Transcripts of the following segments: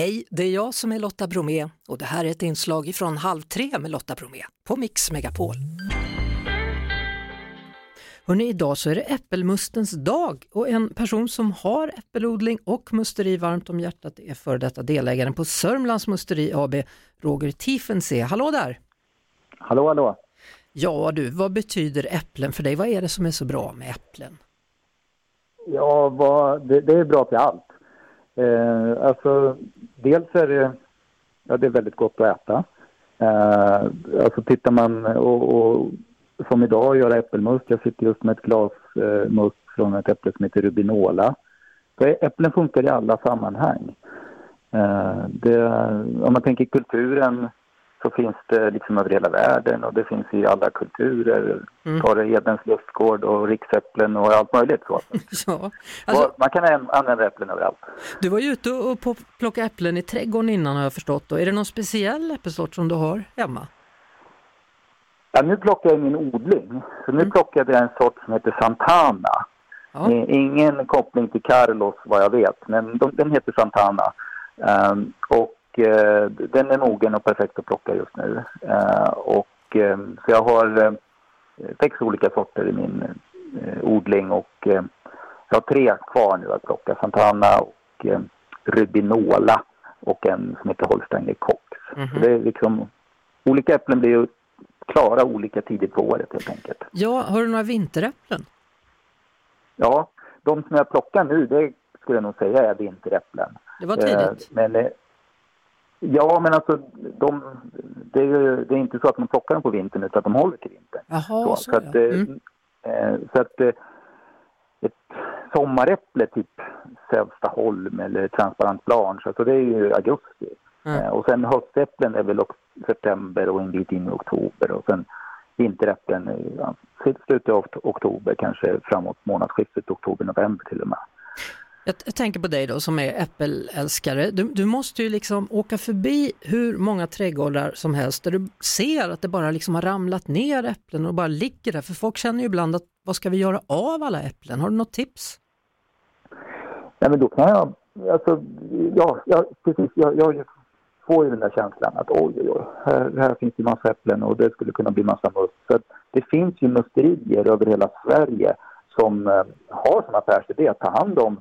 Hej, det är jag som är Lotta Bromé och det här är ett inslag från Halv tre med Lotta Bromé på Mix Megapol. Hörrni, idag så är det äppelmustens dag och en person som har äppelodling och musteri varmt om hjärtat är före detta delägaren på Sörmlands Musteri AB, Roger Tiefensee. Hallå där! Hallå, hallå! Ja du, vad betyder äpplen för dig? Vad är det som är så bra med äpplen? Ja, vad, det, det är bra till allt. Eh, alltså, dels är det, ja, det är väldigt gott att äta. Eh, alltså tittar man och, och som idag göra äppelmust. Jag sitter just med ett glas eh, must från ett äpple som heter Rubinola. Så äpplen funkar i alla sammanhang. Eh, det, om man tänker kulturen så finns det liksom över hela världen och det finns i alla kulturer. Mm. Ta det Edens lustgård och riksäpplen och allt möjligt. Så. ja, alltså, man kan använda äpplen överallt. Du var ju ute och plockade äpplen i trädgården innan har jag förstått. Är det någon speciell äppelsort som du har hemma? Ja, nu plockar jag min odling. Så nu mm. plockade jag en sort som heter Santana. Ja. Ingen koppling till Carlos vad jag vet, men de, den heter Santana. Um, och den är mogen och perfekt att plocka just nu. Uh, och, um, så jag har sex olika sorter i min odling och jag har tre kvar nu att plocka. Santana och Rubinola och en som heter Holstein Cox. Mm -hmm. Det är liksom, olika äpplen blir ju klara olika tider på året helt enkelt. Ja, har du några vinteräpplen? Ja, de som jag plockar nu, det skulle jag nog säga är vinteräpplen. Det var tidigt. Eh, men, eh, ja, men alltså de, det, är, det är inte så att man plockar dem på vintern utan att de håller till vintern. Jaha, så, så, så att, mm. eh, så att ett sommaräpple, typ Sävstaholm eller transparent blanche, alltså det är ju augusti. Mm. Och sen höstäpplen är väl september och en bit in i oktober och sen vinteräpplen i ja, slutet av oktober, kanske framåt månadsskiftet oktober-november till och med. Jag, jag, tänker på dig då som är äppelälskare. Du, du, måste ju liksom åka förbi hur många trädgårdar som helst där du ser att det bara liksom har ramlat ner äpplen och bara ligger där. För folk känner ju ibland att vad ska vi göra av alla äpplen? Har du något tips? Nej men då kan jag, alltså, ja, ja precis, jag, jag får ju den där känslan att oj, oj, oj, här, här finns det massa äpplen och det skulle kunna bli massa must. Så det finns ju musterier över hela Sverige som eh, har som affärsidé att ta hand om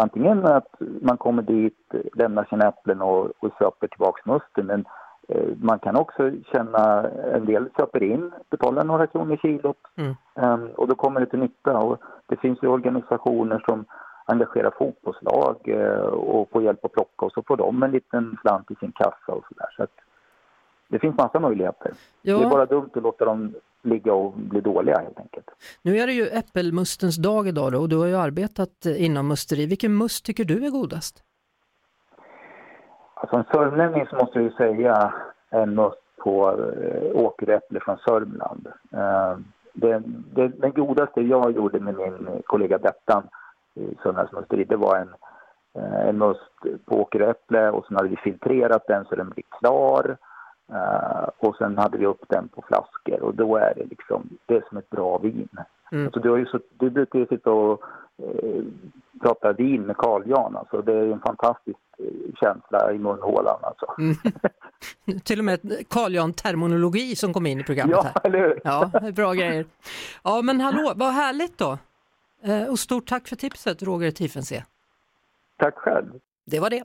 antingen att man kommer dit, lämnar sina äpplen och, och köper tillbaks musten men eh, man kan också känna, en del köper in, betalar några kronor kilot mm. um, och då kommer det till nytta. Och det finns ju organisationer som engagera fotbollslag eh, och få hjälp att plocka och så får de en liten slant i sin kassa och sådär. Så att det finns massa möjligheter. Ja. Det är bara dumt att låta dem ligga och bli dåliga helt enkelt. Nu är det ju äppelmustens dag idag då, och du har ju arbetat inom musteri. Vilken must tycker du är godast? Alltså en sörmlänning så måste jag ju säga en must på äh, åkeräpple från Sörmland. Äh, det, det, den godaste jag gjorde med min kollega Bettan i Sundhälls musteri. Det var en, eh, en must på åkeräpple och sen hade vi filtrerat den så den blir klar. Uh, och sen hade vi upp den på flaskor och då är det liksom, det är som ett bra vin. Mm. Alltså, du, har ju så, du brukar ju sitta och uh, prata vin med Carl Jan, alltså det är en fantastisk uh, känsla i munhålan alltså. Mm. Till och med Carl Jan terminologi som kom in i programmet här. Ja, eller hur? Ja, bra grejer. Ja, men hallå, vad härligt då. Eh, och stort tack för tipset Roger Tiefensee. Tack själv. Det var det.